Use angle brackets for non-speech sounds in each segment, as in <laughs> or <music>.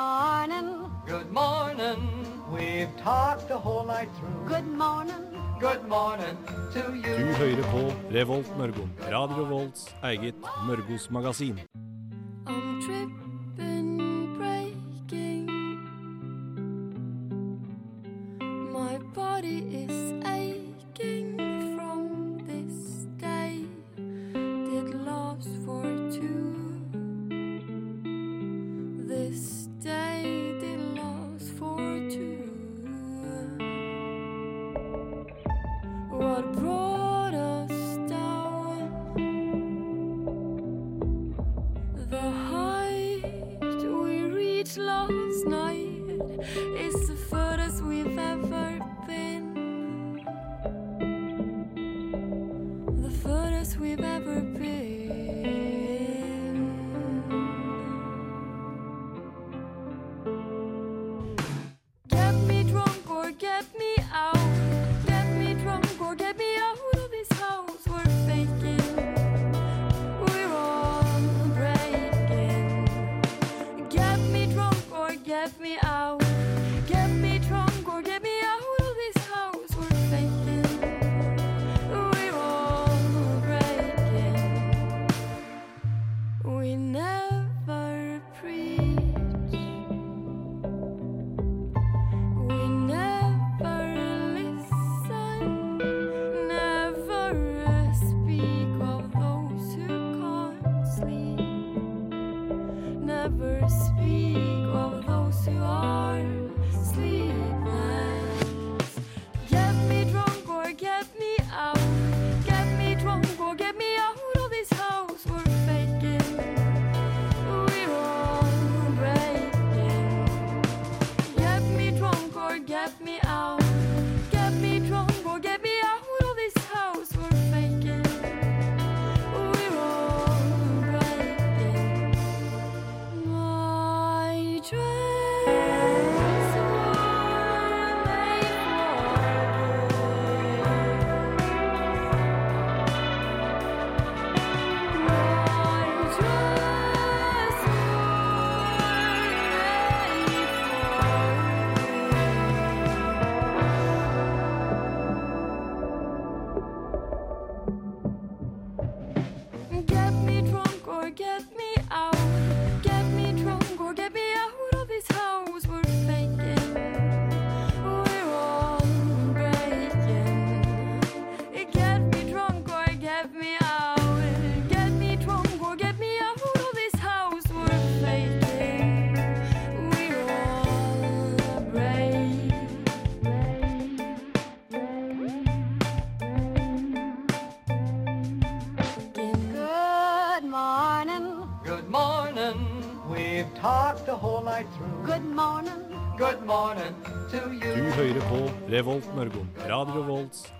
morning, Good morning. We've talked the whole night through. good morning. Good morning to Du hører på Revolt Mørgo. Radio Volts eget Mørgos magasin. I'm tripping,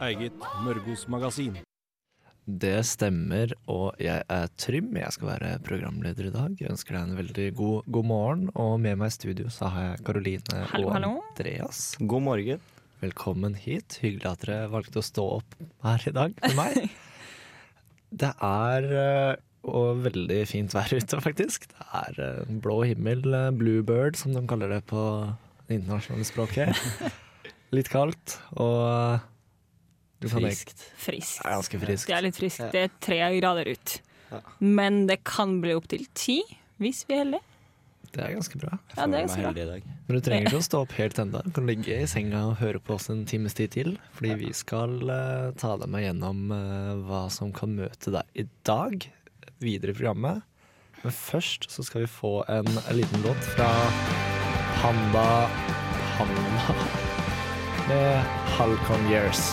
eget Mørgos magasin. Det stemmer, og jeg er Trym. Jeg skal være programleder i dag. Jeg ønsker deg en veldig god, god morgen. Og med meg i studio så har jeg Karoline og hallo. Andreas. God morgen. Velkommen hit. Hyggelig at dere valgte å stå opp her i dag med meg. <laughs> Det er eh, og veldig fint vær ute, faktisk. Det er eh, blå himmel, eh, bluebird, som de kaller det på det internasjonale språket. <laughs> Litt kaldt, og Friskt. Friskt. Det er ganske friskt. Det er litt friskt. Det er tre grader ut. Ja. Men det kan bli opptil ti, hvis vi er heldige. Det er ganske bra. Jeg Ja, føler er meg bra. heldig i dag. Men du trenger ikke å stå opp helt ennå. Du kan ligge i senga og høre på oss en times tid til. Fordi vi skal uh, ta deg med gjennom uh, hva som kan møte deg i dag videre i programmet. Men først så skal vi få en, en liten låt fra Panda Panda <laughs> med Halcon Years.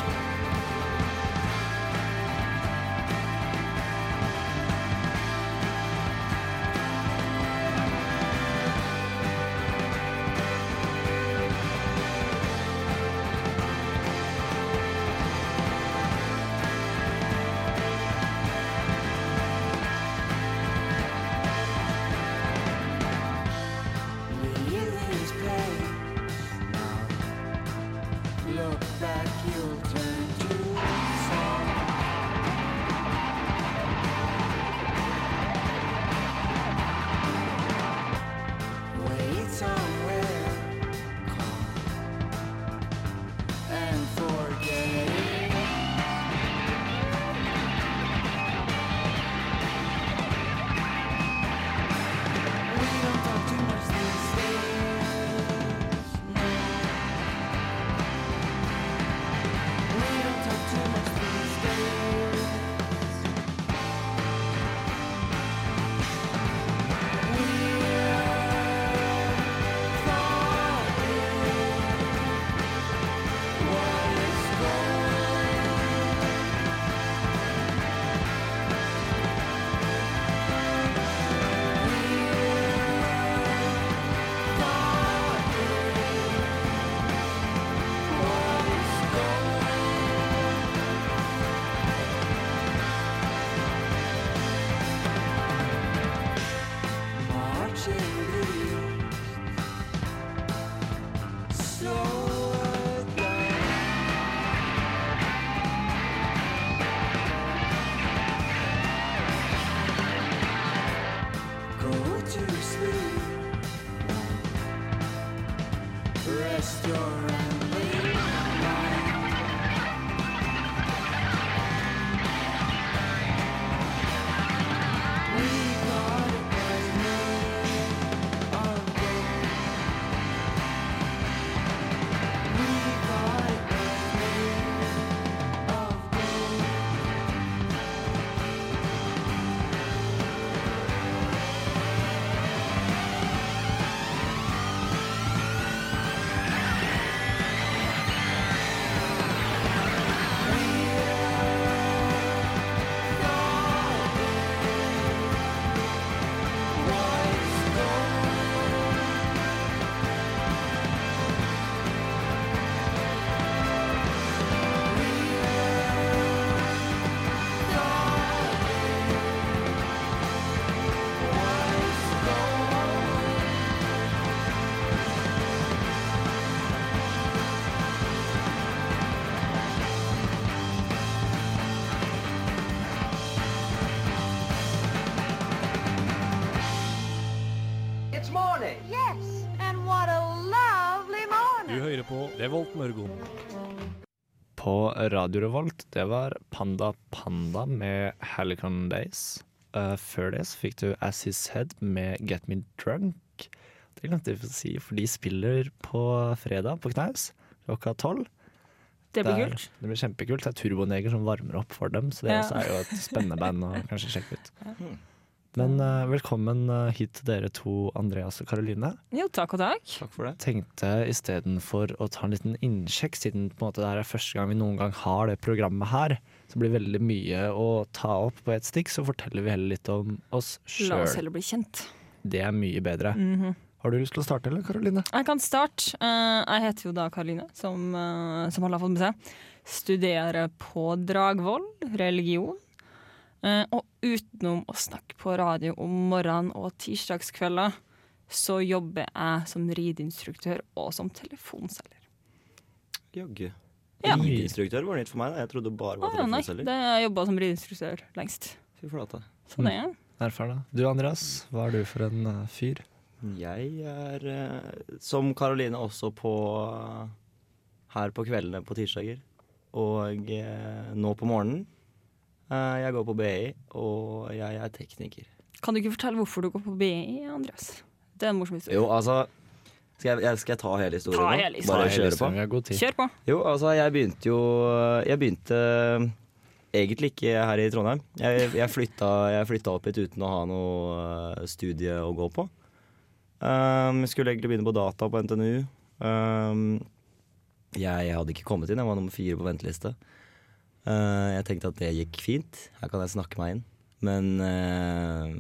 Morning. Yes, and what a lovely morning. Du hører på Revolt Mørgon. På Radio Revolt, det var Panda Panda med Helicon Days. Uh, før det så fikk du As He Said med Get Me Drunk. Det glemte jeg å si, for de spiller på fredag på Knaus klokka tolv. Det blir er- kult. Det blir kjempekult. Det er Turboneger som varmer opp for dem, så det Ja. også er jo et spennende band å kanskje sjekke ut. Men uh, velkommen eh, hit til dere to, Andreas og Karoline. Jo, takk og takk. Takk for det. Tenkte istedenfor å ta en liten innsjekk, siden på en måte det her er første gang vi noen gang har det programmet her, så blir det veldig mye å ta opp på ett stikk, så forteller vi heller litt om oss La oss heller bli kjent. Det er mye bedre. Mhm. Har du lyst til å starte, eller, Karoline? Jeg kan starte. Eh, jeg heter jo da Karoline, som, som alle har fått med seg. Studerer på Dragvoll, religion. Eh, og utenom å snakke på radio om morgenen og tirsdagskvelder, så jobber jeg som rideinstruktør og som telefonselger. Jaggu. Ja. Rideinstruktør var nytt for meg. da. Jeg trodde det bare var var ja, nei, telefonselger. det jeg jobba som rideinstruktør lengst. Fy flate. Så det er Erfaren, da. Du Andreas, hva er du for en uh, fyr? Jeg er uh, som Karoline også på her på kveldene på tirsdager. Og nå på morgenen. Eh, jeg går på BI, og jeg er tekniker. Kan du ikke fortelle hvorfor du går på BI, Andreas? Det er en morsom historie. Jo, altså Skal jeg, skal jeg ta hele historien Ta hele historien. Bare kjøre på? Kjør på. Jo, altså jeg begynte jo Jeg begynte eh, egentlig ikke her i Trondheim. Jeg, jeg, flytta, jeg flytta opp hit uten å ha noe eh, studie å gå på. Um, skulle egentlig begynne på data på NTNU. Um, jeg, hadde ikke kommet inn, jeg var nummer fire på venteliste. Uh, jeg tenkte at det gikk fint, her kan jeg snakke meg inn. Men uh,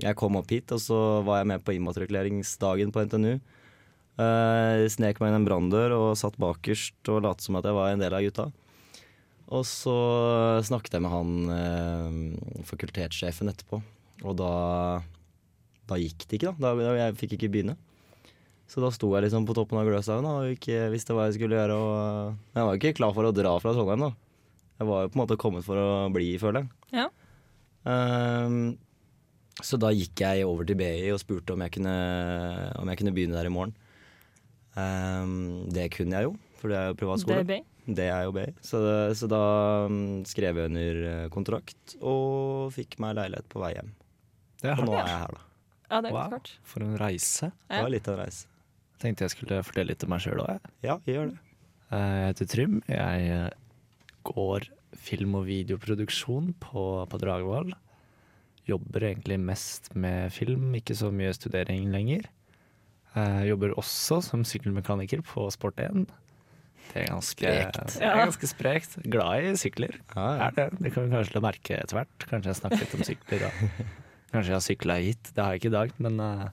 jeg kom opp hit, og så var jeg med på immatrikuleringsdagen på NTNU. Uh, snek meg inn en branndør og satt bakerst og lot som at jeg var en del av gutta. Og så snakket jeg med han eh, fakultetssjefen etterpå, og da, da gikk det ikke, da. da. Jeg fikk ikke begynne. Så da sto jeg liksom på toppen av Gløshaugen og ikke visste hva jeg skulle gjøre. Og jeg var ikke klar for å dra fra Trondheim, da. Jeg var jo på en måte kommet for å bli, føler jeg. Ja. Um, så da gikk jeg over til BI og spurte om jeg kunne, om jeg kunne begynne der i morgen. Um, det kunne jeg jo, for det er jo privatskole. Det er BI. Det er jo BI. Så, så da um, skrev jeg under eh, kontrakt og fikk meg leilighet på vei hjem. Det Og nå er jeg her, da. Ja, det er Wow, klart. for en reise. Det var litt av en reise. Tenkte jeg skulle fortelle litt om meg sjøl òg, jeg. Ja, gjør det. Eh, Jeg heter Trym. Jeg eh, går film- og videoproduksjon på, på Dragvoll. Jobber egentlig mest med film, ikke så mye studering lenger. Jeg jobber også som sykkelmekaniker på Sport1. Det er ganske Sprekt. Ja. er ganske sprekt. Glad i sykler. Ja, ja. Det. det kan vi kanskje merke etter hvert. Kanskje jeg snakker litt om sykler. Da. <laughs> Kanskje jeg har sykla hit. Det har jeg ikke i dag, men eh,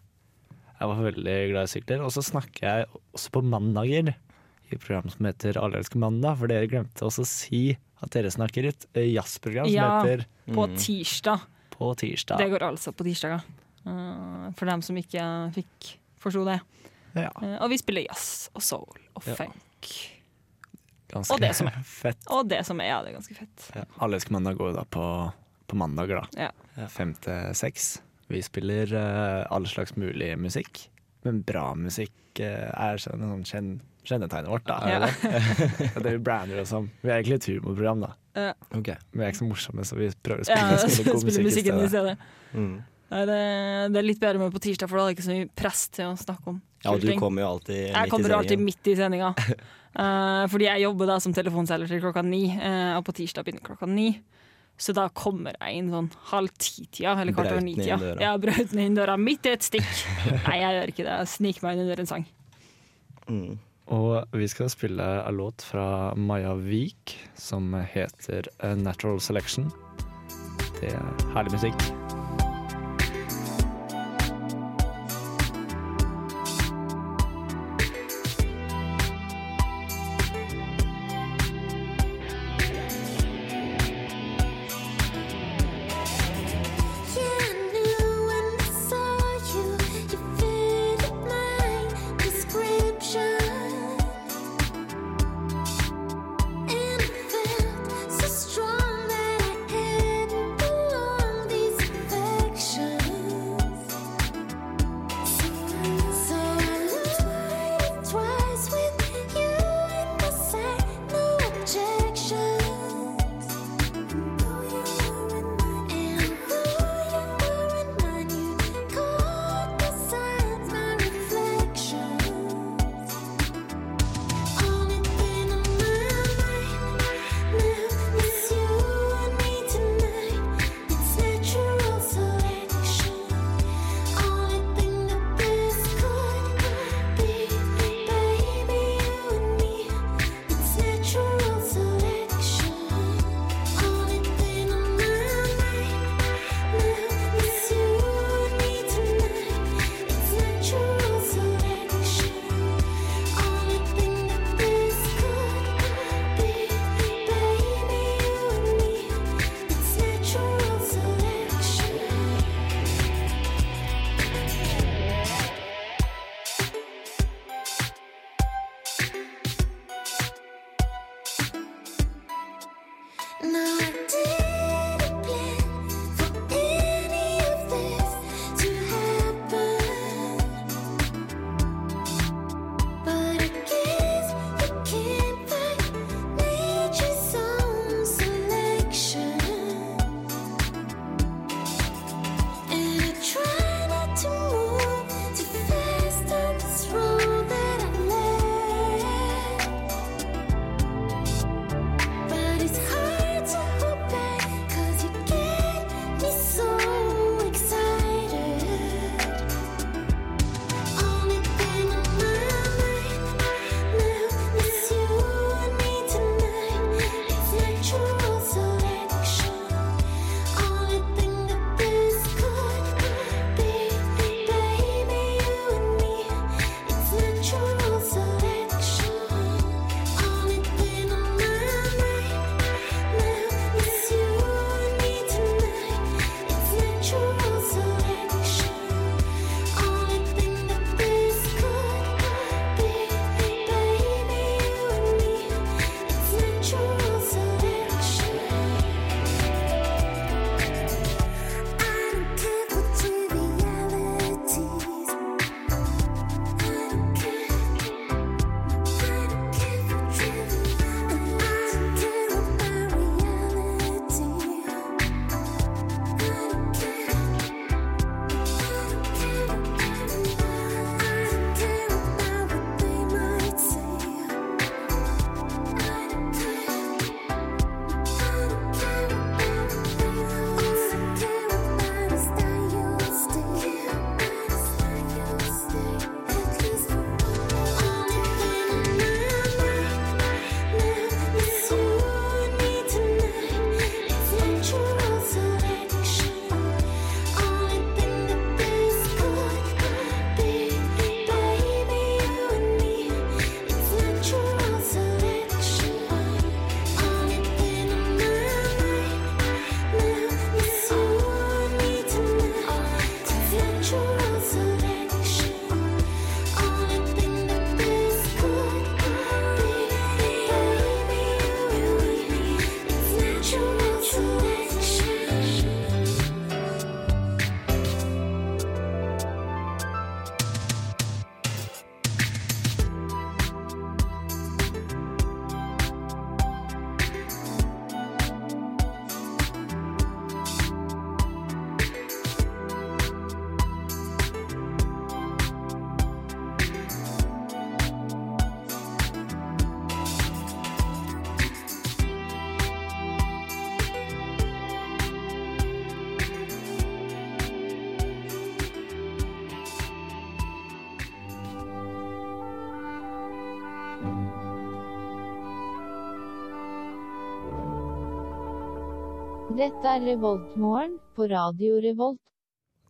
jeg var veldig glad i sykler. Og så snakker jeg også på mandager i et program som heter Allelske mandag, for dere glemte også å si at dere snakker et eh, jazzprogram som Ja. heter På Mm. tirsdag. På tirsdag. Det går altså på tirsdager. Eh, for dem som ikke fikk forsto det. Ja, Eh, og vi spiller jazz og soul og Ja. funk. ganske og det som er. <laughs> fett. Og det som er, ja, det er ganske fett. Ja. Allelske mandag går jo da på, på mandager, da. Ja. Fem til seks. Vi spiller uh, all slags mulig musikk. Men bra musikk eh, er sånn, sånn kjenn, kjennetegnet vårt, da. Ja. Det det? Ja, det vi brander oss som. Vi er egentlig et humorprogram, da. Men Vi er ikke så morsomme, så vi prøver å spille, Ja, spille god <laughs> musikk i stedet. Mm. Nei, det, det er litt bedre med på tirsdag, for da er det ikke så mye press til å snakke om Ja, og du kommer jo alltid midt i kommer alltid midt i sendinga. <laughs> uh, fordi jeg jobber da som telefonselger til klokka ni, uh, og på tirsdag begynner klokka ni. Så da kommer jeg inn sånn halv ti-tida, eller kvart over ni-tida. inn døra. Ja, brautende inn døra midt i et stikk. Nei, jeg gjør ikke det. Jeg sniker meg inn under en sang. Mm. Og vi skal spille en låt fra Maja Vik som heter eh, 'Natural Selection'. Det er herlig musikk. Dette er Revoltmorgen på Radio Revolt.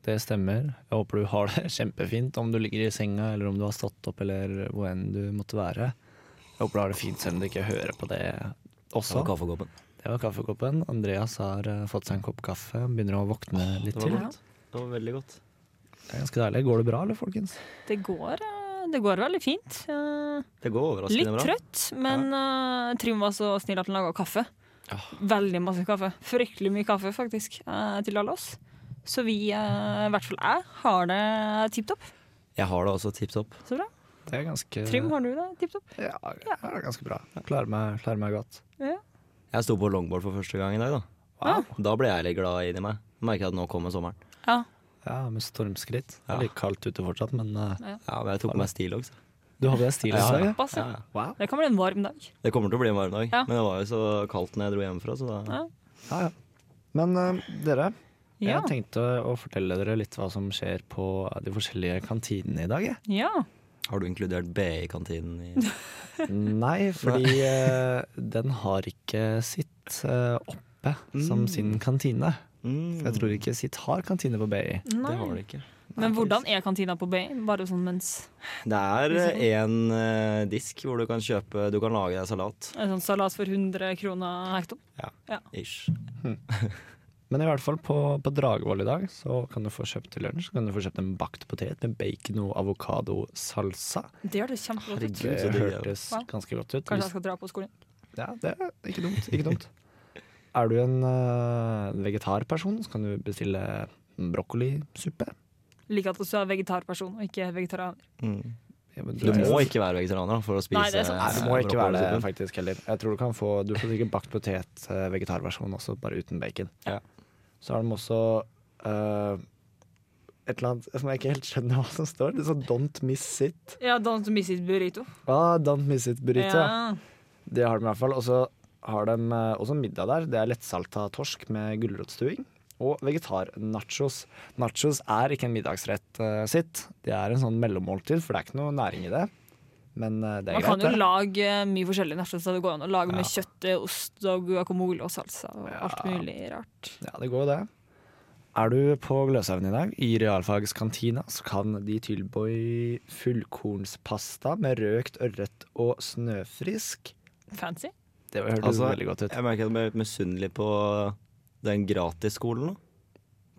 Det stemmer. Jeg håper du har det <laughs> kjempefint om du ligger i senga, eller om du har stått opp, eller hvor enn du måtte være. Jeg håper du har det fint selv om du ikke hører på det også. Det var kaffekoppen. Det var kaffekoppen. Andreas har eh, fått seg en kopp kaffe, begynner å våkne litt Det var til. Det var veldig godt. Det er ganske deilig. Går det bra, eller, folkens? Det går, eh, det går veldig fint. Eh, Det går overraskende bra. Litt trøtt, men ja. Trym var så snill at han laga kaffe. Veldig masse kaffe. Fryktelig mye kaffe, faktisk, eh, til alle oss. Så vi, eh, i hvert fall jeg, har det tipp topp. Jeg har det også tipp topp. Så bra. Det er ganske Trym, har du det tipp topp? Ja, ja, det er ganske bra. Jeg Klarer meg, klarer meg godt. Ja. Jeg sto på longboard for første gang i dag, da. Wow. Da ble jeg litt glad inni meg. Merker at nå kommer sommeren. Ja. Ja, med stormskritt. Det er litt kaldt ute fortsatt, men uh, Ja, men jeg tok på meg stillongs. Du hadde deg stil i Ja, dag. ja. ja. Wow. Det kan bli en varm dag. Det kommer til å bli en varm dag, Ja. men det var jo så kaldt når jeg dro hjemmefra, så da Ja. Ja, ja. Men uh, dere, Ja. jeg tenkte å fortelle dere litt hva som skjer på de forskjellige kantinene i dag. ja. Har du inkludert B i kantinen i <laughs> Nei, fordi uh, den har ikke sitt uh, oppe som Mm. sin kantine. mm, Jeg tror ikke sitt har kantine på BI. Det har det ikke. Men hvordan er kantina på Bay? Bare sånn mens Det er én uh, disk hvor du kan kjøpe Du kan lage deg salat. En sånn salat for 100 kroner hekto? Ish. Men i hvert fall på, på Dragevoll i dag så kan du få kjøpt til lunsj Så kan du få kjøpt en bakt potet med bacon og avokado-salsa. Det hørtes kjempegodt ut. Det så ja. hørtes Wow. ganske godt ut. Kanskje jeg skal dra på skolen. Ja, det er ikke dumt. Ikke dumt. Er du en eh, vegetarperson, så kan du bestille brokkolisuppe. Liker at du er vegetarperson og ikke vegetarianer. Mm. Ja, Du må ikke være vegetarianer for å spise Nei, det er sant. Nei, du må ikke være det faktisk heller. Jeg tror Du kan få Du får sikkert bakt potet, eh, vegetarversjon også, bare uten bacon. Ja. Så har de også uh, et eller annet som jeg ikke helt skjønner hva som står. Det er sånn 'Don't miss it'. Ja, don't miss it burrito. Ah, 'Don't miss it burrito'. Ja. Det har de i hvert fall. Og så har de eh, også middag der. Det er lettsalta torsk med gulrotstuing. Og vegetar-nachos. Nachos er ikke en middagsrett uh, sitt. Det er en sånn mellommåltid, for det er ikke noe næring i det. Men uh, det er Man kan greit, jo lage eh, mye forskjellig nachos. så Det går an å lage med kjøtt, ost og guacamole og salsa og Ja. alt mulig rart. Ja, det går jo det. Er du på Gløshaugen i dag, i realfagskantina, så kan de tilby fullkornspasta med røkt ørret og snøfrisk. Fancy. Det hørtes Altså, veldig godt ut. Jeg merker at jeg ble litt misunnelig på den gratisskolen nå.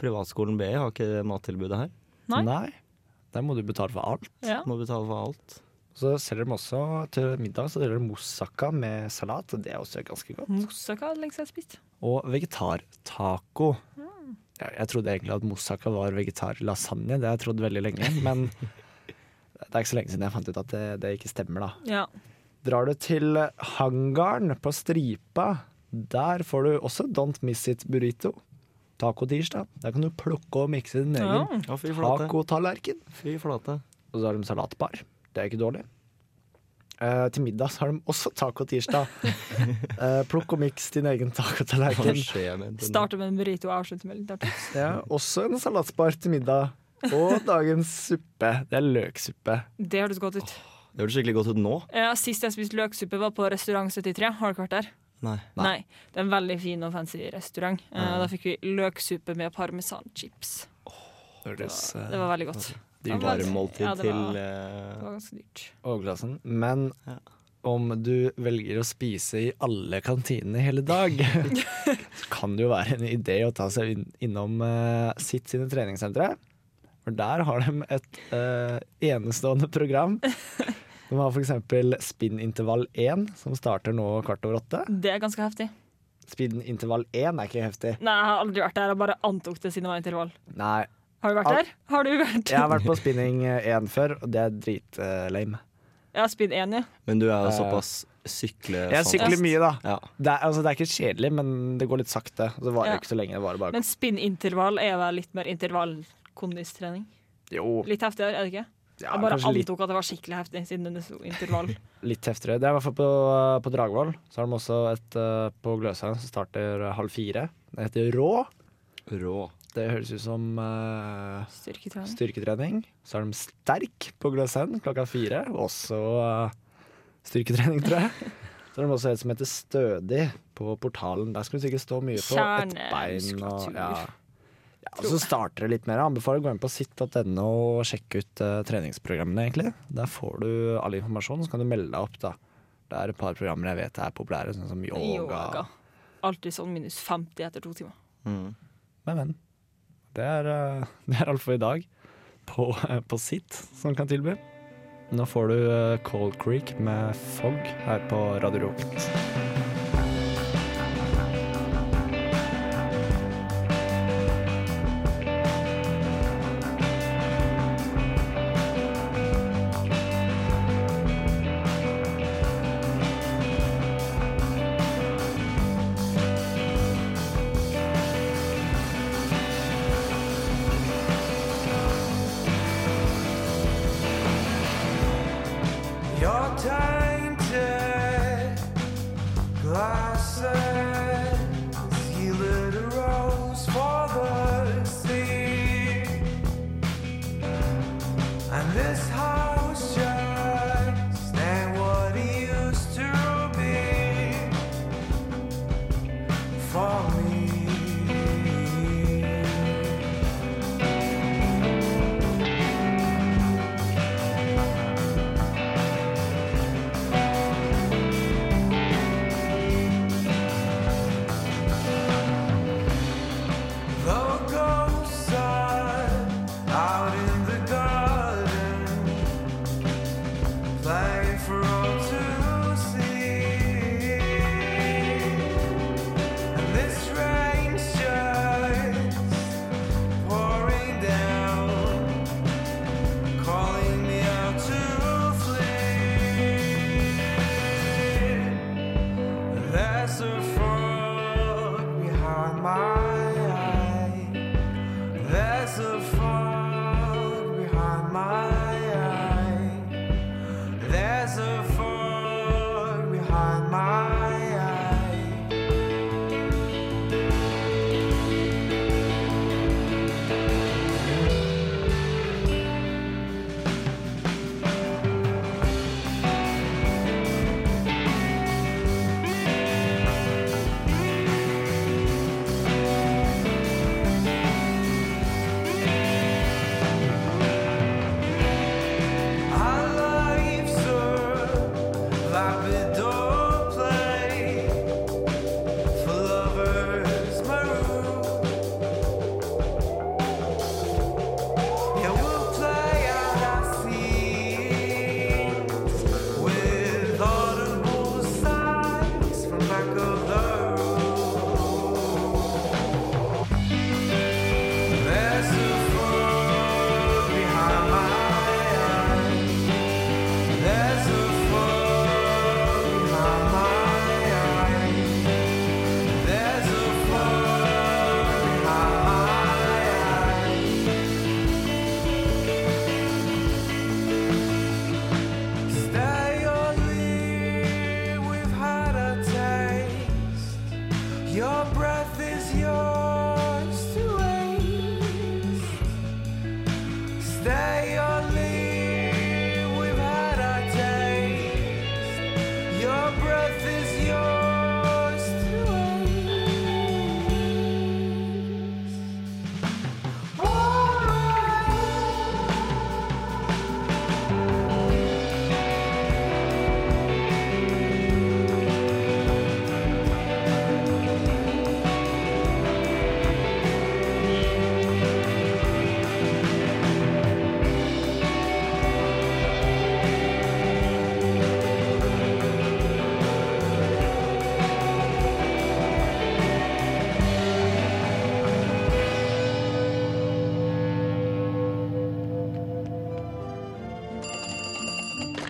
Privatskolen BI har ikke det mattilbudet her. Nei. Der må du betale for alt. Ja. Må betale for alt. Så selger de også til middag så selger de moussaka med salat, og det er også ganske godt. Moussaka det lengst jeg spist. Og vegetartaco. Ja, jeg trodde egentlig at moussaka var vegetarlasagne, det har jeg trodd veldig lenge. Men <laughs> det er ikke så lenge siden jeg fant ut at det, det ikke stemmer, da. Ja. Drar du til hangaren på Stripa, der får du også Don't Miss It burrito. Tacotirsdag. Der kan du plukke og mikse din egen ja. tacotallerken. Fy flate. Og så har de salatbar. Det er ikke dårlig. Uh, til middag så har de også tacotirsdag. uh, <laughs> plukk og miks din egen tacotallerken. Starte med en burrito og avslutte med litt artig. Ja, også en salatbar til middag. Og dagens suppe. Det er løksuppe. Det hørtes godt ut. Det hørtes skikkelig godt ut nå. Ja, sist jeg spiste løksuppe, var på Restaurant 73. Har dere vært der? Nei. Nei. Det er en veldig fin og fancy restaurant. Eh, Da fikk vi løksuppe med parmesanchips. Oh, det, Det var veldig godt. De Ja, men- varmmåltid ja, det til var- eh, Det var dyrt. overklassen. Men Ja. om du velger å spise i alle kantinene hele dag, så <laughs> kan det jo være en idé å ta seg inn, innom uh, sitt sine treningssentre. For der har de et uh, enestående program. <laughs> De har f.eks. spinnintervall 1, som starter nå kvart over åtte. Det er ganske heftig. Spinnintervall 1 er ikke heftig. Nei, jeg har aldri vært der. Jeg bare antok det siden det var intervall. Nei, Har du vært Al- der? Har du vært jeg har vært på spinning 1 før, og det er dritlame. Ja, spinn 1, ja. Men du er jo Eh, såpass sykle... Jeg sykler mye, da. Ja. Det er, altså, det er ikke kjedelig, men det går litt sakte. Det varer Ja. ikke så lenge. Det bare Men spinnintervall er vel litt mer intervallkondistrening? Jo, Litt heftigere, er det ikke? Ja, Jeg bare antok litt, at det var skikkelig heftig siden det sto intervall. <laughs> litt heftigere. Det er i hvert fall på, på Dragvoll. Så har de også et eh, på Gløshaugen som starter halv fire. Det heter Rå. Rå. Det høres ut som uh, Styrketrening. styrketrening. Så har de Sterk på Gløshaugen klokka fire. Også uh, styrketrening, tror jeg. <laughs> Så har de også et som heter Stødig på portalen. Der skal du sikkert stå mye på ett bein. Og, ja. Og så starter det litt mer. Jeg anbefaler å gå inn på sitt.no og sjekke ut uh, treningsprogrammene, egentlig. Der får du all informasjon, så kan du melde deg opp, da. Det er et par programmer jeg vet er populære, sånn som yoga. Yoga. Alltid sånn minus 50 etter to timer. Mm. Men, men. Det er, eh, <laughs> det er alt for i dag på, eh, på sitt som kan tilby. Nå får du Cold Creek med Fog her på Radio Rocket.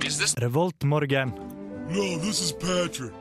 Is this Revolt Morgan? No, this is Patrick.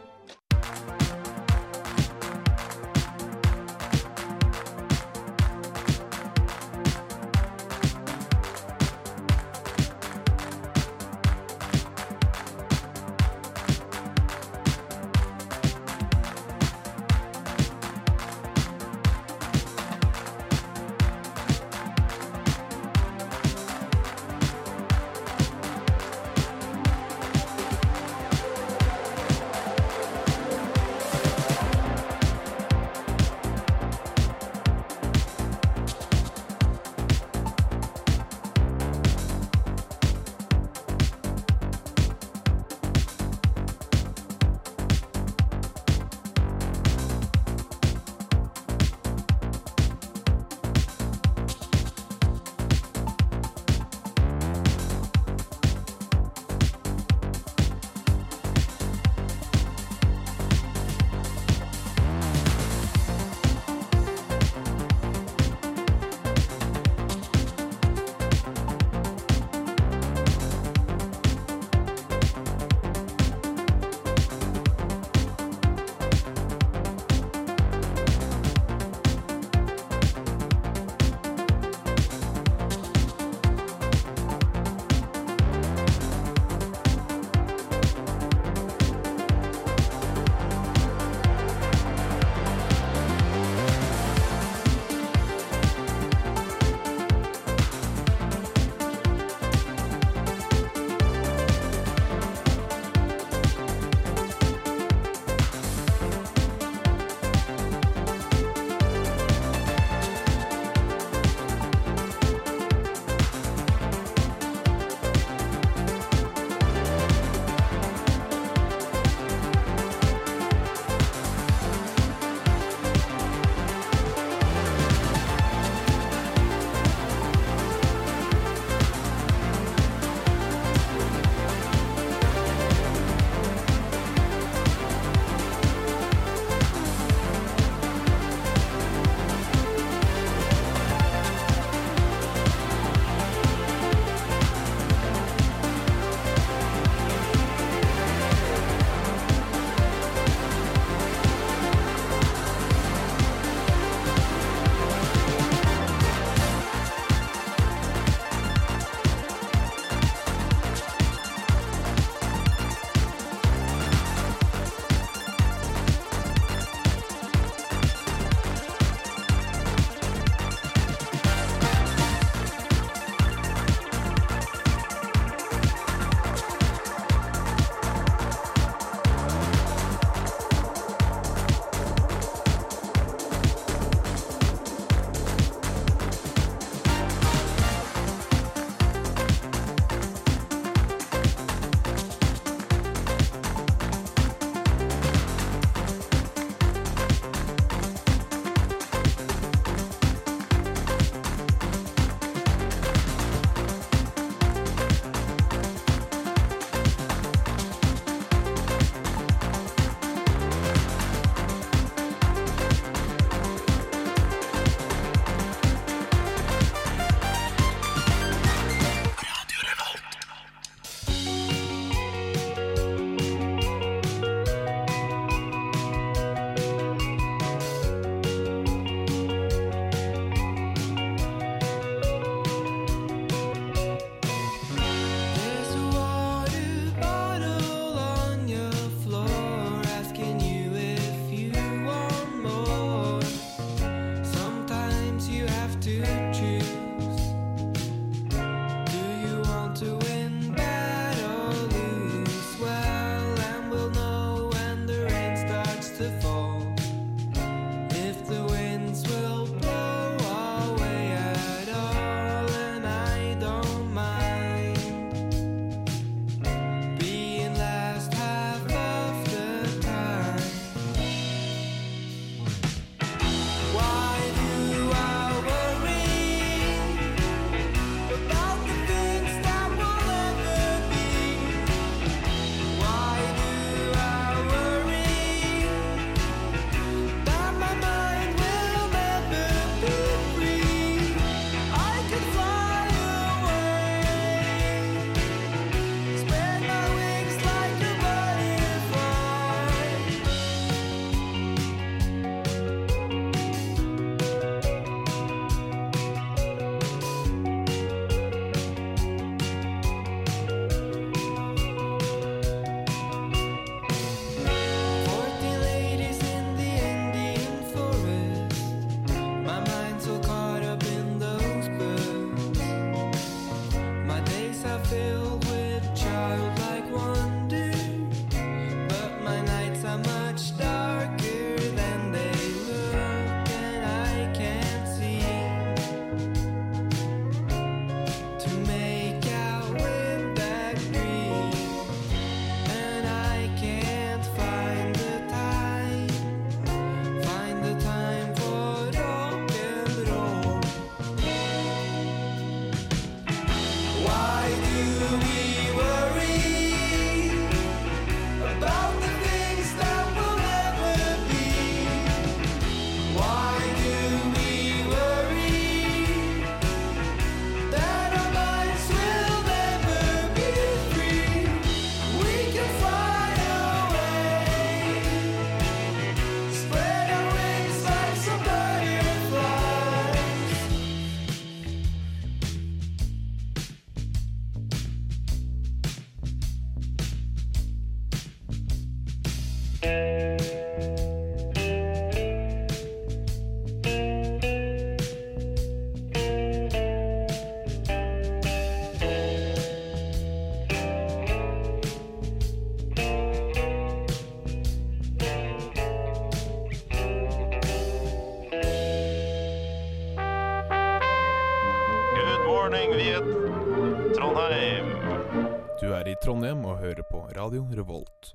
Revolt.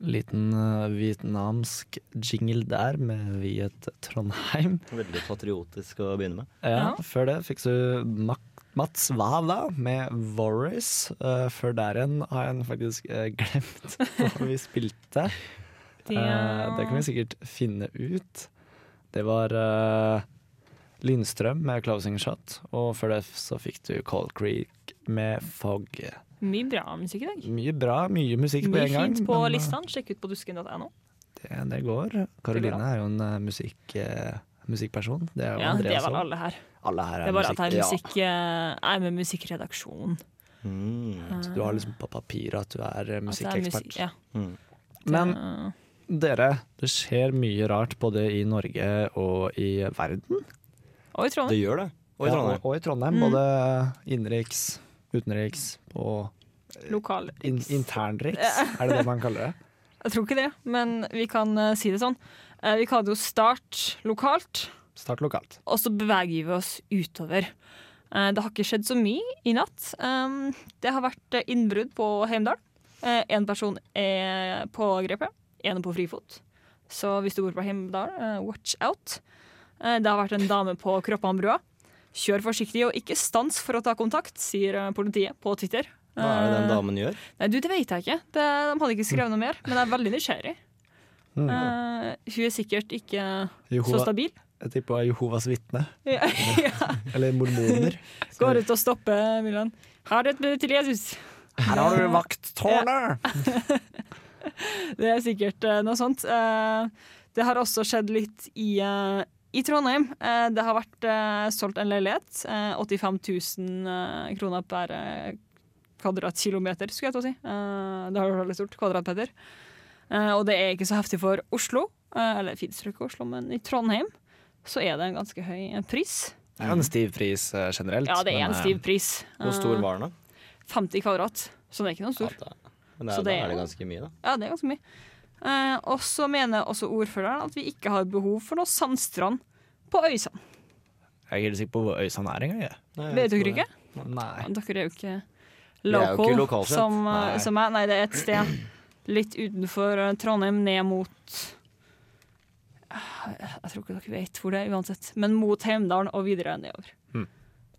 Liten uh, vietnamsk jingle der med Viet Trondheim. <laughs> Veldig patriotisk å begynne med. Ja, Før det fikk du Mak Mats Wala med Voris. Uh, før der igjen har jeg faktisk uh, glemt <laughs> hva vi spilte. Det- Eh, det kan vi sikkert finne ut. Det var eh, Lindstrøm med 'Closing Shot', og før det så fikk du Cold Creek med 'Fog'. Mye bra musikk i dag. Mye bra, mye musikk på en gang. Mye fint på men, eh, listene. Sjekk ut på dusken.no. Det, det går. Karoline er jo en uh, musikk, uh, musikkperson. Det er jo Ja, det Andreas er vel alle her. Alle her Det er, bare musikk. at jeg er, musikk. eh, jeg er med musikkredaksjon. Mm. Så du har liksom på papiret at du er eh, er musikkekspert. Musik, ja. Mm. Men Eh, dere, det skjer mye rart både i Norge og i verden. Og i Trondheim. Det gjør det. Og i Ja, Trondheim. og, og i Trondheim. Mm. Både innenriks, utenriks og Lokalriks. in internriks. Er det det man kaller det? <laughs> Jeg tror ikke det, men vi kan uh, si det sånn. Uh, vi kaller det jo start lokalt, Start lokalt. og så beveger vi oss utover. Uh, det har ikke skjedd så mye i natt. Um, det har vært eh, innbrudd på Heimdal. Én person er pågrepet, én er på frifot. Så hvis du bor på Heimdal, eh, watch out. Eh, det har vært en dame på Kroppanbrua. Kjør forsiktig og ikke stans for å ta kontakt, sier eh, politiet på Twitter. Hva er det den Eh, damen gjør? Nei, du, det vet jeg ikke. Det, de hadde ikke skrevet noe mer, men jeg er veldig nysgjerrig. Mm. Uh, hun er sikkert ikke så stabil. jeg tipper Jehovas vitne. Ja, <laughs> ja. Eller mormoner. Går ut og stopper Milan. Har et minutt til Jesus. Her har du vakttårnet! <laughs> Det er sikkert uh, noe sånt. Uh, det har også skjedd litt i, i Trondheim. Eh, det har vært eh, solgt en leilighet. eh, 85 000 eh, kroner per eh, kvadratkilometer, skulle jeg til å si. Eh, det har vært veldig stort. Kvadratmeter. Eh, og det er ikke så heftig for Oslo, eh, eller det finnes ikke Oslo, men i Trondheim så er det en ganske høy pris. Det er en stiv pris eh, generelt. Ja, det er en stiv pris. Hvor stor var den, da? 50 kvadrat, så det er ikke noe stor. Ja, da- Men det Så er, da er det ganske mye, da. Ja, det er ganske mye. Eh, og så mener også ordføreren at vi ikke har behov for noe sandstrand på Øysand. Jeg er ikke helt sikker på hvor Øysand er engang. Vet dere ikke? Nei. Dere er jo ikke er jo ikke lokalkjent. som, eh, Nei. som er. Nei, det er et sted litt utenfor eh, Trondheim, ned mot Eh, Jeg tror ikke dere vet hvor det er uansett, men mot Heimdalen og videre nedover.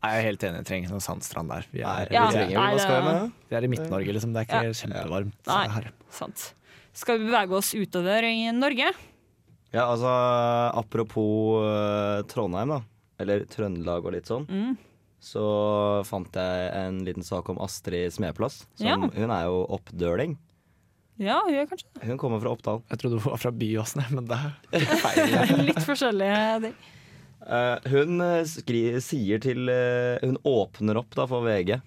Jeg er helt enig, jeg trenger ikke noen sandstrand der. Vi er, ja, vi trenger nei, vi det- vi er i Midt-Norge, liksom. Det er ikke kjempevarmt Nei. Sant. Skal vi bevege oss utover i Norge? Ja, altså apropos uh, Trondheim, da. Eller Trøndelag og litt sånn. Mm. Så fant jeg en liten sak om Astrid Smeplass. Som, Ja. Hun er jo oppdøling. Ja, Hun er kanskje. Hun kommer fra Oppdal. Jeg trodde hun var fra Byåsene, men det er <laughs> feil. <laughs> Litt forskjellige ting. Uh, hun eh, skri, sier til uh, Hun åpner opp da for VG.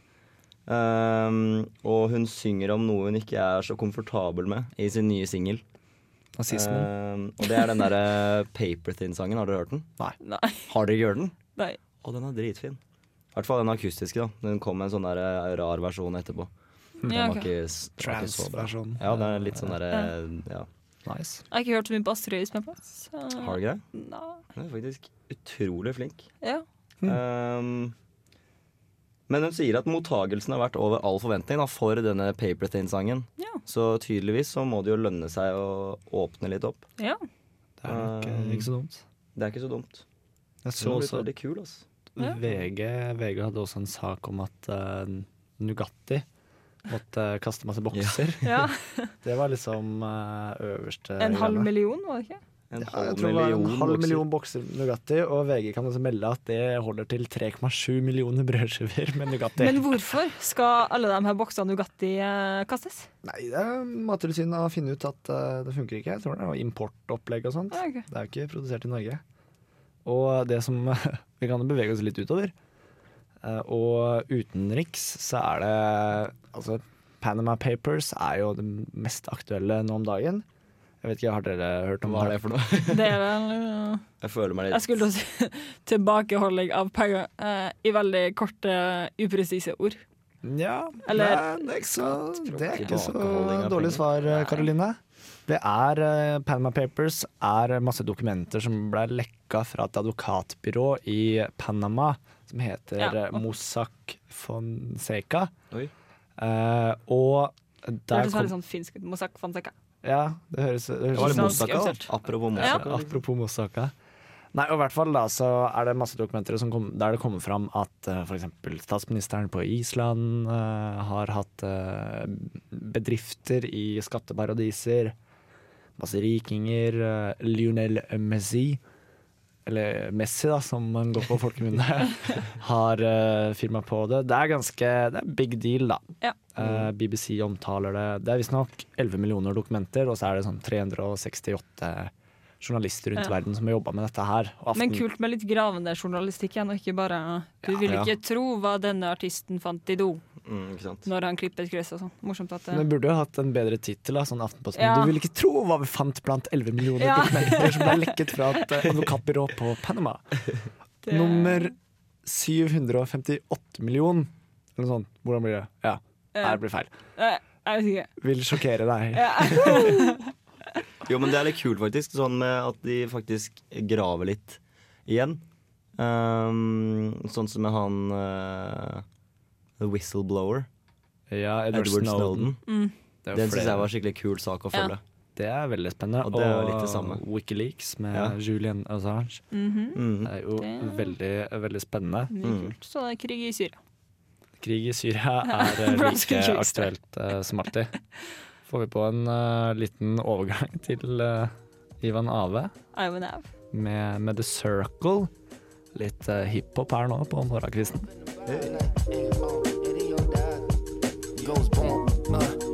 Um, og hun synger om noe hun ikke er så komfortabel med i sin nye singel. Um, og det er den derre Paper Thin-sangen. Har dere hørt den? Nei. Har dere ikke hørt den? Nei. Og den er dritfin. I hvert fall den akustiske. da Den kom med en sånn der rar versjon etterpå. Den Ja, var ok. ikke, s- den var ikke så bra. Trans-versjon. Ja, den er litt sånn derre ja. Nice. Jeg har ikke hørt så mye på Astrid Smeplass. så- Har du ikke det? Nei. Hun er faktisk utrolig flink. Ja. Um, men hun sier at mottagelsen har vært over all forventning da, for denne Paper Thin-sangen. Ja. Så tydeligvis så må det jo lønne seg å åpne litt opp. ja. Det er nok um, ikke så dumt. Det er ikke så dumt. Jeg Så så også veldig kul, altså. Ja. VG, VG hadde også en sak om at uh, Nugatti måtte kaste masse <laughs> bokser. ja. <laughs> Det var liksom uh, øverste En halv million, var det ikke? En halv jeg tror det var en halv bokser. million bokser Nugatti, og VG kan også melde at det holder til 3,7 millioner brødskiver med Nugatti. Men hvorfor skal alle de her boksene Nugatti eh, kastes? Nei, det er Mattilsynet har funnet ut at eh, det funker ikke. Jeg tror det var importopplegg og sånt. Ah, ok. Det er jo ikke produsert i Norge. Og det som <laughs> Vi kan jo bevege oss litt utover. Eh, og utenriks så er det Altså, Panama Papers er jo det mest aktuelle nå om dagen. Jeg vet ikke, Har dere hørt om Hva er det for noe? <laughs> Det er vel ja. Jeg føler meg litt Jeg skulle si <laughs> tilbakeholding av penger eh, i veldig korte, upresise ord. Ja, Eller- det er ikke så, er ikke så dårlig svar, Karoline. Det er eh, Panama Papers er masse dokumenter som ble lekka fra et advokatbyrå i Panama som heter Ja. eh, Mossack Fonseca. Oi. Eh, og Det der det høres veldig sånn finsk ut. Mossack Fonseca. Ja, det høres, det høres Det Mosaka. Da. Apropos Ja. Liksom. Apropos Mosaka. Nei, og i hvert fall da så er det masse dokumenter som kom, der det kommer fram at uh, f.eks. statsministeren på Island uh, har hatt uh, bedrifter i skatteparadiser. Masse rikinger. Uh, Lionel Messi, eller Messi da, som man går på folkemunne, <laughs> har uh, firma på det. Det er ganske det er big deal, da. Ja. Uh, BBC omtaler det. Det er visstnok 11 millioner dokumenter, og så er det sånn 368 journalister rundt Ja. verden som har jobba med dette her. Og Men kult med litt gravende journalistikk igjen, og ikke bare Du Ja. vil Ja. ikke tro hva denne artisten fant i do Mm, ikke sant. når han klippet gress og sånn. Morsomt at Men det det burde jo hatt en bedre tittel, sånn Aftenposten. Ja. Du vil ikke tro hva vi fant blant 11 millioner Ja. dokumenter som ble lekket fra et eh, <laughs> advokatbyrå på Panama. det- Nummer 758 million, eller noe sånt. Hvordan blir det? Ja, Ja. det blir feil. Eh, Jeg vet ikke. Vil sjokkere deg. Ja. <laughs> Jo, men det er litt kult, faktisk. Sånn med at de faktisk graver litt igjen. Um, sånn som med han uh, The Whistleblower. Ja, Edward, Edward Snowden. Snowden. Mm. Det er Den syns jeg var skikkelig kul sak å Ja. følge. Det er veldig spennende. Og det er litt det samme. Wikileaks med Ja. Julian Assange. Mhm. Mm. Det er jo Det- veldig, veldig spennende. Mye Mm. kult. Så det er krig i Syria. Krig i Syria <laughs> er eh, <laughs> like visst det. aktuelt uh, som alltid. <laughs> Får vi på en uh, liten overgang til uh, Ivan Ave Ivan Ave. med, med The Circle. Litt uh, hiphop her nå på morgenkvisten. Hey. Uh. Uh. Uh,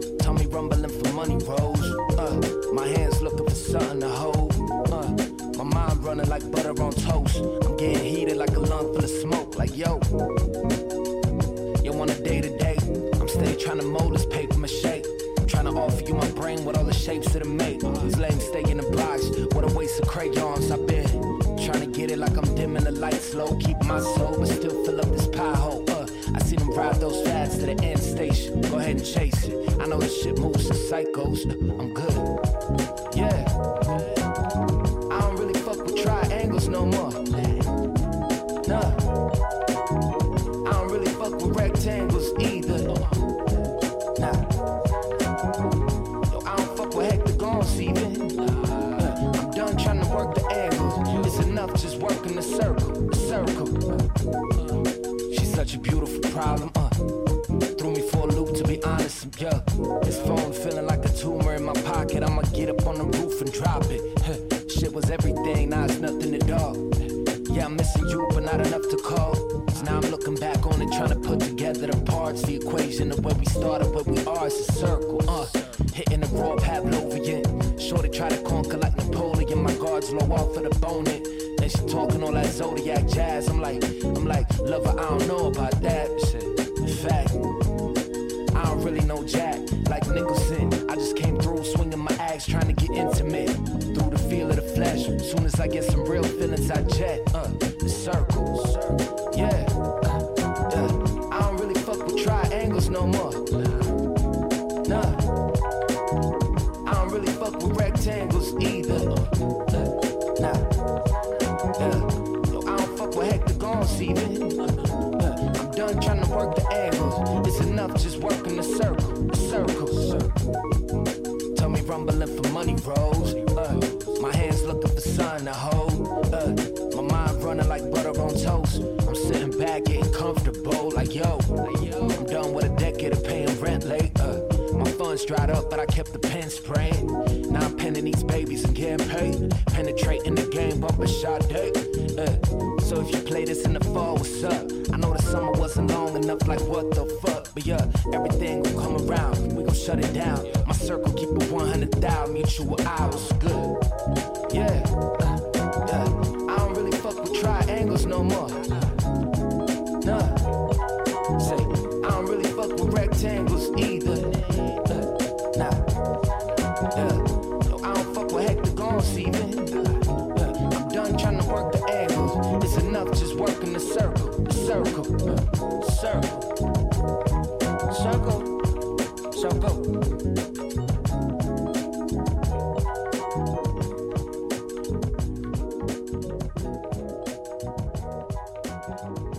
running like butter on toast. I'm getting heated like a lung full of smoke. Like yo brain with all the shapes that it make. These lames stay in the blocks. What a waste of crayons. I've been trying to get it like I'm dimming the lights low. Keep my soul, but still fill up this pie hole. Uh, I see them ride those fads to the end station. Go ahead and chase it. I know this shit moves to psychos. I'm good. Yeah. Problem, uh. Threw me for a loop to be honest, yeah. This phone feeling like a tumor in my pocket. I'ma get up on the roof and drop it. Huh. Shit was everything, now it's nothing at all. Yeah, I'm missing you, but not enough to call. So now I'm looking back on it, trying to put together the parts. The equation of where we started, where we are, It's a circle, uh. Hitting the raw Pavlovian. Shorty try to conquer like Napoleon. My guards low off of the bone. Talking all that zodiac jazz. I'm like, I'm like, lover, I don't know about that. Shit. In fact, I don't really know Jack. Like Nicholson, I just came through swinging my axe, trying to get intimate. Through the feel of the flesh. Soon as I get some real feelings, I jet. Uh, the circles. Yeah. My dried up, but I kept the pen spraying. Now I'm penning these babies and getting paid. Penetrating the game, bumper shot day. Uh, so if you play this in the fall, what's up? I know the summer wasn't long enough, like what the fuck? But yeah, everything gon' come around. We gon' shut it down. My circle keep it 100,000 mutual hours. Good.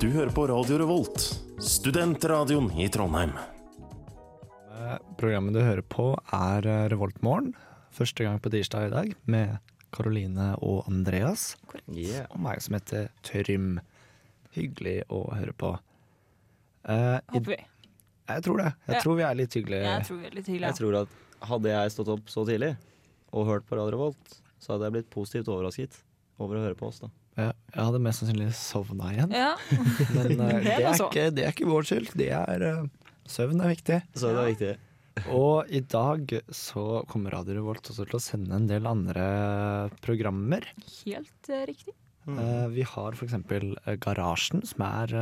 Du hører på Radio Revolt, studentradioen i Trondheim. Eh, Programmet du hører på er Revolt Revoltmorgen. Første gang på tirsdag i dag med Karoline og Andreas. Yeah. Og meg som heter Trym. Hyggelig å høre på. Eh, i- Håper vi. Jeg tror det. Jeg Ja. tror vi er litt hyggelige. Jeg tror vi er litt hyggelige. Jeg tror at hadde jeg stått opp så tidlig og hørt på Radio Revolt, så hadde jeg blitt positivt overrasket over å høre på oss. da Ja, jeg hadde mest sannsynlig sovna igjen. Ja. <laughs> Men uh, Det det, er er ikke, det er ikke vår skyld. Det er uh, Søvn er viktig. Så det er viktig. Og i dag så kommer Radio Revolt også til å sende en del andre programmer. Helt uh, riktig. Eh, vi har for eksempel Garasjen, som er.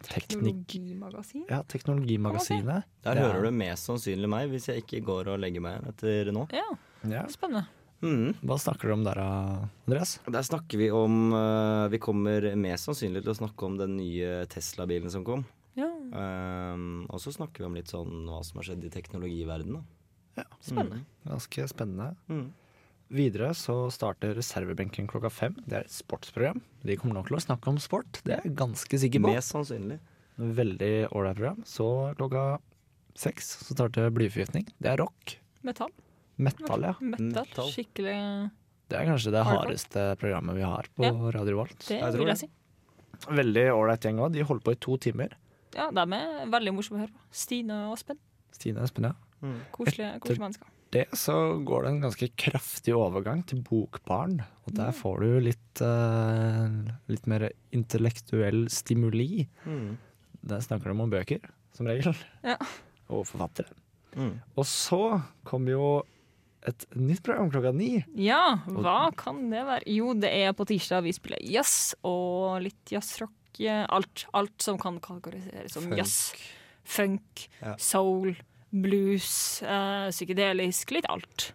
Teknologimagasin. Ja, Teknologimagasinet. Der er- hører du mest sannsynlig meg hvis jeg ikke går og legger meg etter nå. Ja, Ja. spennende. Mhm. Hva snakker du om der, Andreas? Der snakker vi om eh, Vi kommer mest sannsynlig til å snakke om den nye Tesla-bilen som kom. Ja, Um, og så snakker vi om litt sånn hva som har skjedd i teknologiverdenen. Ja. spennende. Ganske spennende. Mm. Videre så starter Reservebenken klokka fem. Det er et sportsprogram. De kommer nok til å snakke om sport, det er jeg ganske sikker på. Mest sannsynlig. Veldig ålreit program. Så klokka seks så starter Blyforgiftning. Det er rock. Metall. Metal, ja. Metal. Metal. Skikkelig Det er kanskje det hardeste programmet vi har på Ja. Radio Volt. Det Jeg vil jeg si. Veldig ålreit gjeng òg. De holder på i to timer. Ja, de er veldig morsomme å høre på. Stine og Espen. Stine og Espen, ja. Koselige, koselige mennesker. Det så går det en ganske kraftig overgang til Bokbarn. Og der får du litt, uh, litt mer intellektuell stimuli. Mm. Der snakker de om bøker, som regel. Ja. Og forfattere. Mm. Og så kom jo et nytt program klokka ni. Ja, hva kan det være? Jo, det er på tirsdag vi spiller jazz og litt jazzrock. Alt, alt som kan kategoriseres som Funk. jazz. Funk, Ja. soul, blues, uh, psykedelisk. Litt alt.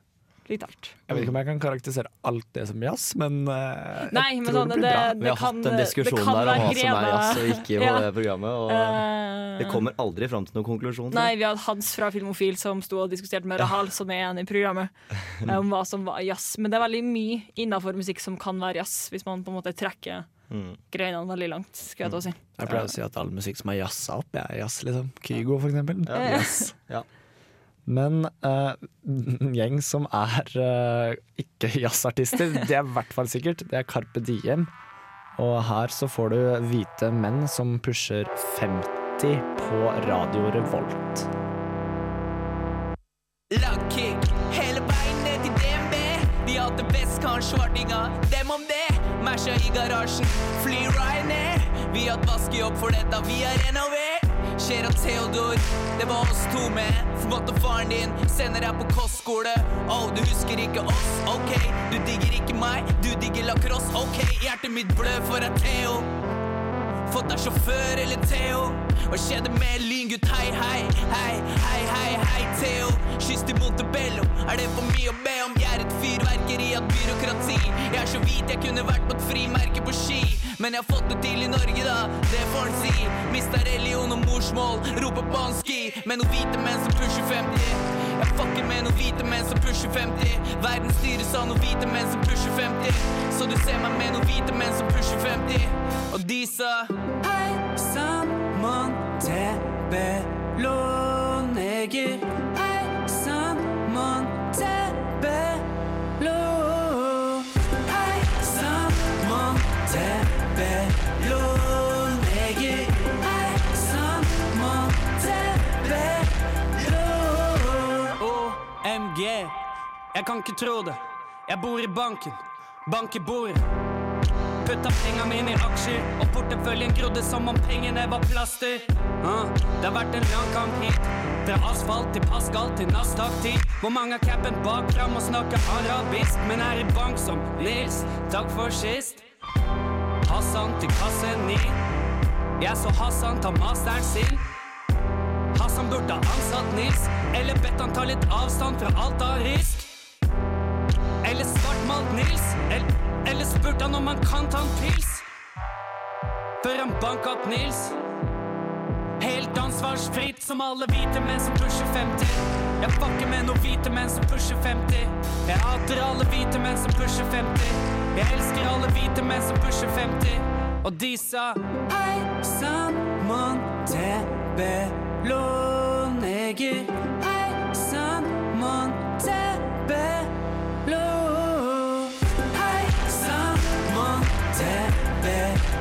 Litt alt. Jeg vet ikke om jeg kan karakterisere alt det som jazz, men eh, jeg Nei, men tror sånn, det blir det- bra. Vi har kan- hatt en diskusjon der om hva som er jazz og ikke på <laughs> Ja. det programmet. Og uh, det kommer aldri fram til noen konklusjon. Nei, vi hadde Hans fra Filmofil som sto og diskuterte med Rahal, som er en i programmet, <laughs> eh, om hva som var jazz. Men det er veldig mye innafor musikk som kan være jazz, hvis man på en måte trekker Mm. greinene veldig langt. Skulle jeg til å si. Jeg pleier å si at all musikk som er jazza opp, er jazz, liksom. Kygo, for eksempel. Ja. Jazz. Ja. Men uh, <laughs> en gjeng som er uh, ikke jazzartister, det er i hvert fall sikkert. Det er Carpe Diem. Og her så får du hvite menn som pusher 50 på Radio Revolt. Lagkick hele beinet til DNB. De hadde best kanskje svartinga, dem om det. Masha i garasjen, fly Ryanair. Vi har hatt vaskejobb for dette, vi har renovert. Og Theodor, det var oss to med. For måtte faren din sender deg på kostskole. Oh, du husker ikke oss, ok. Du digger ikke meg, du digger lacrosse, ok. Hjertet mitt blør for deg, Theo. Fått deg sjåfør eller Theo. Hva skjedde med lyngutt? Hei, hei, hei, hei, hei, hei, Theo. Kyss til Montebello. Er det for mye å be om? Jeg er et fyrverkeri av byråkrati. Jeg er så hvit jeg kunne vært på et frimerke på ski. Men jeg har fått det til i Norge, da. Det får en si. Mista religion og morsmål. Roper på en ski. Med noen hvite menn som pusher 50. Jeg fucker med noen hvite menn som pusher 50. Verden styres av noen hvite menn som pusher 50. Så du ser meg med noen hvite menn som pusher 50. Sa Hei sann, Montebello-neger. Hei sann, Montebello. Hei sann, Montebello-neger. Hei sann, Montebello. OMG, jeg kan ikke tro det. Jeg bor i banken, bank i bordet. Putta penga mine i aksjer, og porteføljen grodde som om pengene var plaster. Uh, det har vært en lang kamp hit. Fra asfalt til Pascal til Nasdaq-tid. Hvor mange har capen bak fram og snakker arabisk, men er i bank som Nils. Takk for sist. Hassan til kasse 9. Jeg så Hassan ta masteren sin. Hassan burde ha ansatt Nils, eller bedt han ta litt avstand fra alt av risk. Eller svartmalt Nils, eller, eller spurte han om han kan ta en pils? Før han banka opp Nils. Helt ansvarsfritt som alle hvite menn som pusher 50. Jeg fucker med noen hvite menn som pusher 50. Jeg hater alle hvite menn som pusher 50. Jeg elsker alle hvite menn som pusher 50. Og de sa Hei sann, Montebello, neger. Hei sann, Montebello. bed.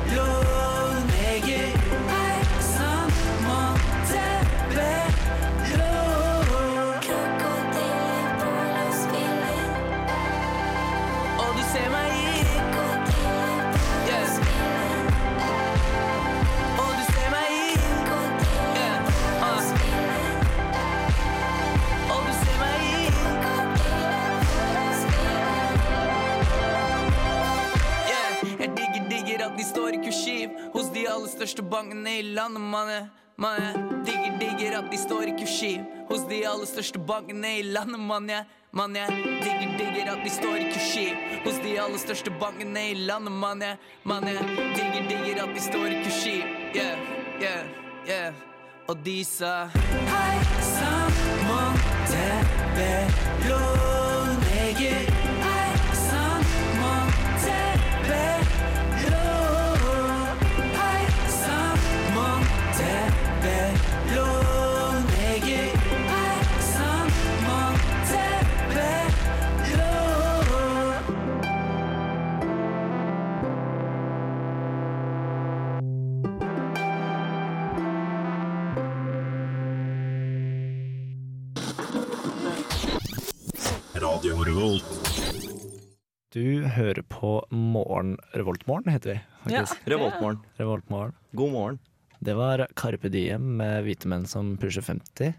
Største bankene i landet, manne. jeg digger, digger at de står i kursiv hos de aller største bankene i landet, mann. Jeg, mann, jeg digger, digger at de står i kursi hos de aller største bankene i landet, mann. Jeg, mann, jeg digger, digger at de står i kursi. Yeah, yeah, yeah. Og de sa Hei sann, Montebello neger. Revolt. Du hører på Morgen Revoltmorgen, heter vi. faktisk. Ja, Revoltmorgen. Revoltmorgen. God morgen. Det var Carpe Diem med hvite menn som pusher 50.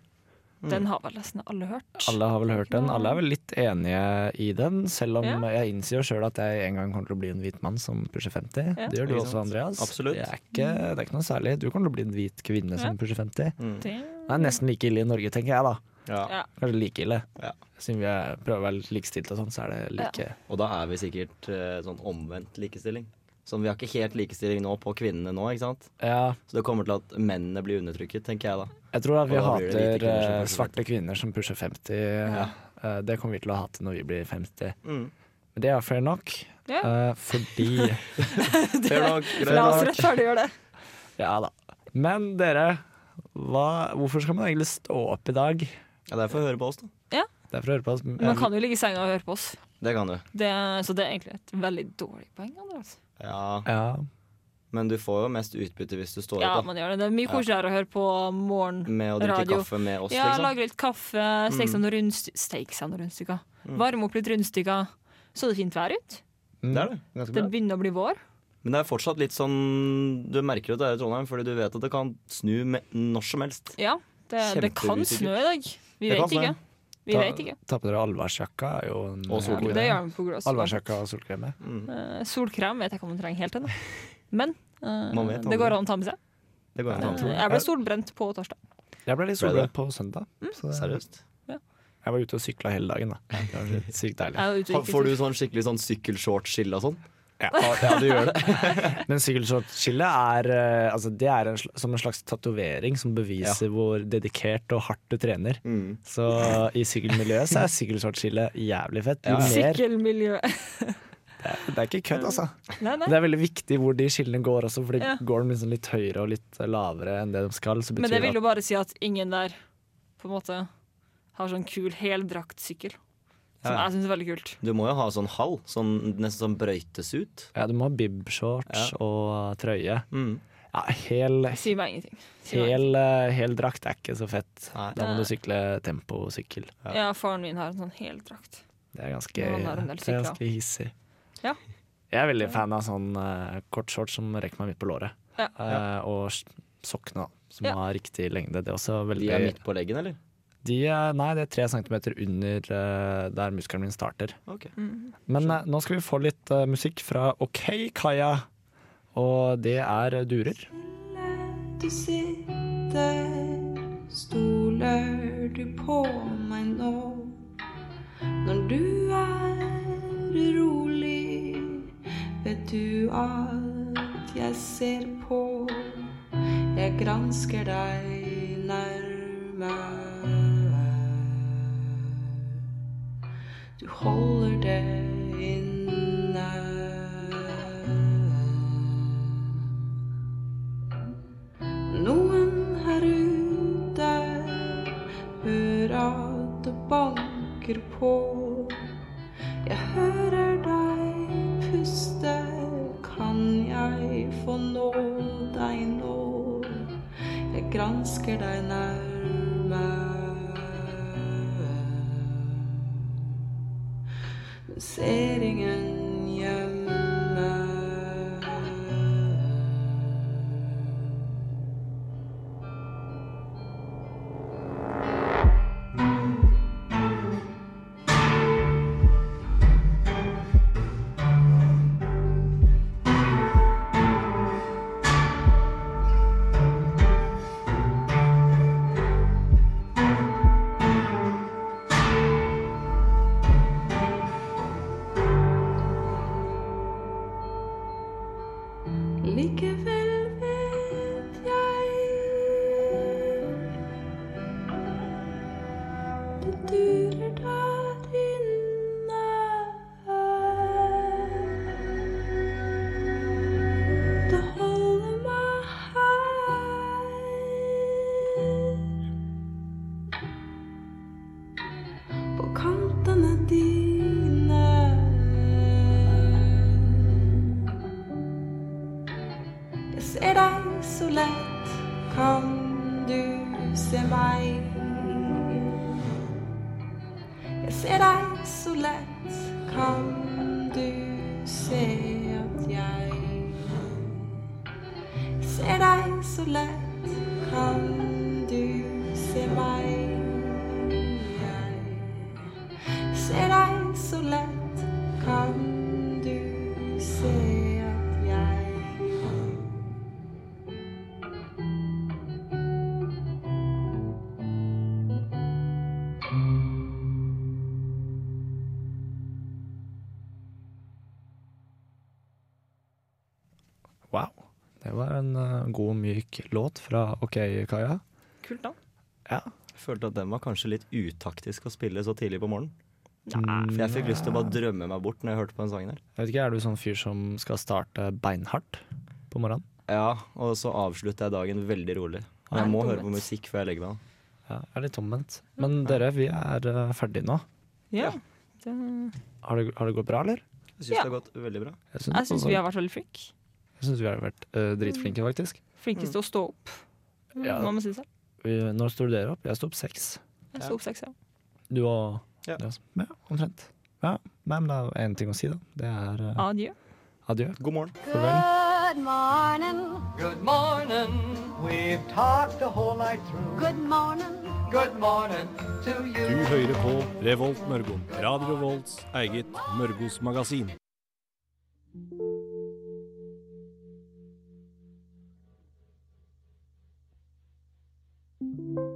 Den har vel nesten alle hørt. Alle har vel hørt den. Alle er vel litt enige i den, selv om Ja. jeg innser jo sjøl at jeg en gang kommer til å bli en hvit mann som pusher 50. Ja. Det gjør du også. Andreas. Absolutt. Det er, ikke, det er ikke noe særlig. Du kommer til å bli en hvit kvinne som pusher 50. Mm. Det, er nesten like ille i Norge, tenker jeg da. Ja. ja. Kanskje like ille. Ja. Siden vi er, prøver å være likestilte og sånn, så er det like Og da er vi sikkert eh, sånn omvendt likestilling. Sånn, Vi har ikke helt likestilling nå på kvinnene nå, ikke sant? Ja, Så det kommer til at mennene blir undertrykket, tenker jeg da. jeg tror at vi det hater kvinner som eh, svarte kvinner som pusher 50. Ja. Eh, Det kommer vi til å hate når vi blir 50. Mm. Men det er fair nok, yeah. fordi <laughs> Fair nok, <laughs> La oss rettferdiggjøre det. Ja da. Men dere, hva, hvorfor skal man egentlig stå opp i dag? Ja, det er for å høre på oss, da. Det er for å høre på oss. Man kan jo ligge i senga og høre på oss. Det kan du. Det, så det er egentlig et veldig dårlig poeng. Andreas. Ja, Ja, Men du får jo mest utbytte hvis du står Ja, opp, da. man gjør det. Det er mye koseligere å høre på morgenradio. Med å drikke radio. kaffe med oss, Ja, liksom. lage litt kaffe, steke seg Mm. noen rundstykker. Rundstykker. Mm. Varme opp litt rundstykker. Så det fint vær ut. mm, Det er det. Ganske Det begynner å bli vår. Men det er fortsatt litt sånn Du merker at det er i Trondheim, fordi du vet at det kan snu med, når som helst. Ja, det, det kan snø i dag. Vi Det vet ikke. Vi Ta- vet ikke. Ta på dere allværsjakka Og solkrem. Det gjør vi på Grås. Allværsjakka og solkrem. Mm. Uh, solkrem vet jeg ikke om man trenger helt ennå. <laughs> Men uh, det går an å ta med seg. Det går an å ta Eh, med. jeg ble solbrent på torsdag. Jeg ble litt solbrent på søndag. Så det- Seriøst. Jeg var ute og sykla hele dagen. da Det var sykt deilig. Får du sånn skikkelig sånn sykkelshortskille og sånn? Ja, ja, du gjør det. <laughs> Men sykkelshortskille er, eh, altså, det er en, som en slags tatovering som beviser hvor dedikert og hardt du trener. Mm. Så i sykkelmiljøet så er sykkelshortskille jævlig fett. Jo Ja. mer, Sykkelmiljø. <laughs> det er ikke kødd, altså. Nei, nei. Det er veldig viktig hvor de skillene går også, for Ja. går de liksom litt høyere og litt lavere enn det de skal, så Men betyr det det vil jo bare si at ingen der på en måte har sånn kul heldraktsykkel. Som jeg syns er veldig kult. Du må jo ha sånn hall, sånn, nesten sånn brøytes ut Ja, du må ha bibshorts Ja. og trøye. Mm. Ja, hel, Si meg ingenting. Si meg hel, eh, hel drakt er ikke så fett. Nei. Da må du sykle temposykkel. Ja. Ja, faren min har en sånn heldrakt. Det er ganske, det er ganske hissig. Ja. Jeg er veldig fan av sånn uh, kort shorts som rekker meg midt på låret. Ja. Uh, og sokkene, som Ja. har riktig lengde. Det er også veldig De er midt på leggen, eller? De er, Nei, det er tre centimeter under eh, der muskelen min starter. Okay. Mm. Men eh, nå skal vi få litt uh, musikk fra OK Kaja, og det er durer. Du sitter, stoler du på meg nå? Når du er urolig, vet du at jeg ser på. Jeg gransker deg nærme. Du holder det inne. Noen her ute hører at det banker på. Jeg hører deg puste, kan jeg få nå deg nå? Jeg gransker deg nærme. Men ser låt fra OK, Kaja. Kult, da. Ja. Jeg følte at den var kanskje litt utaktisk å spille så tidlig på morgenen. Nei. For jeg fikk lyst til å bare drømme meg bort når jeg hørte på den sangen her. Jeg vet ikke, Er du sånn fyr som skal starte beinhardt på morgenen? Ja, og så avslutter jeg dagen veldig rolig. Og jeg må høre på musikk før jeg legger meg. Ja, jeg er litt omvendt. Men dere, vi er uh, ferdige nå. Ja. Det, Har det, har det gått bra, eller? Jeg syns Ja. det har gått veldig bra. jeg syns vi har vært veldig flinke. Jeg syns vi har vært uh, dritflinke, faktisk. Flinkest til å stå opp. Ja. Hva må man si selv? Vi, når står dere opp? Jeg står opp seks. Jeg sto opp seks, ja. Du og Ja. ja, omtrent. Ja, men det er én ting å si, da. Det er uh, Adjø. adjø. God morgen. Good morning. Good morning. We've talked the whole night through. Good morning. Good morning to Du hører på Revolt Mørgo. Radio Volts eget Mørgos magasin. And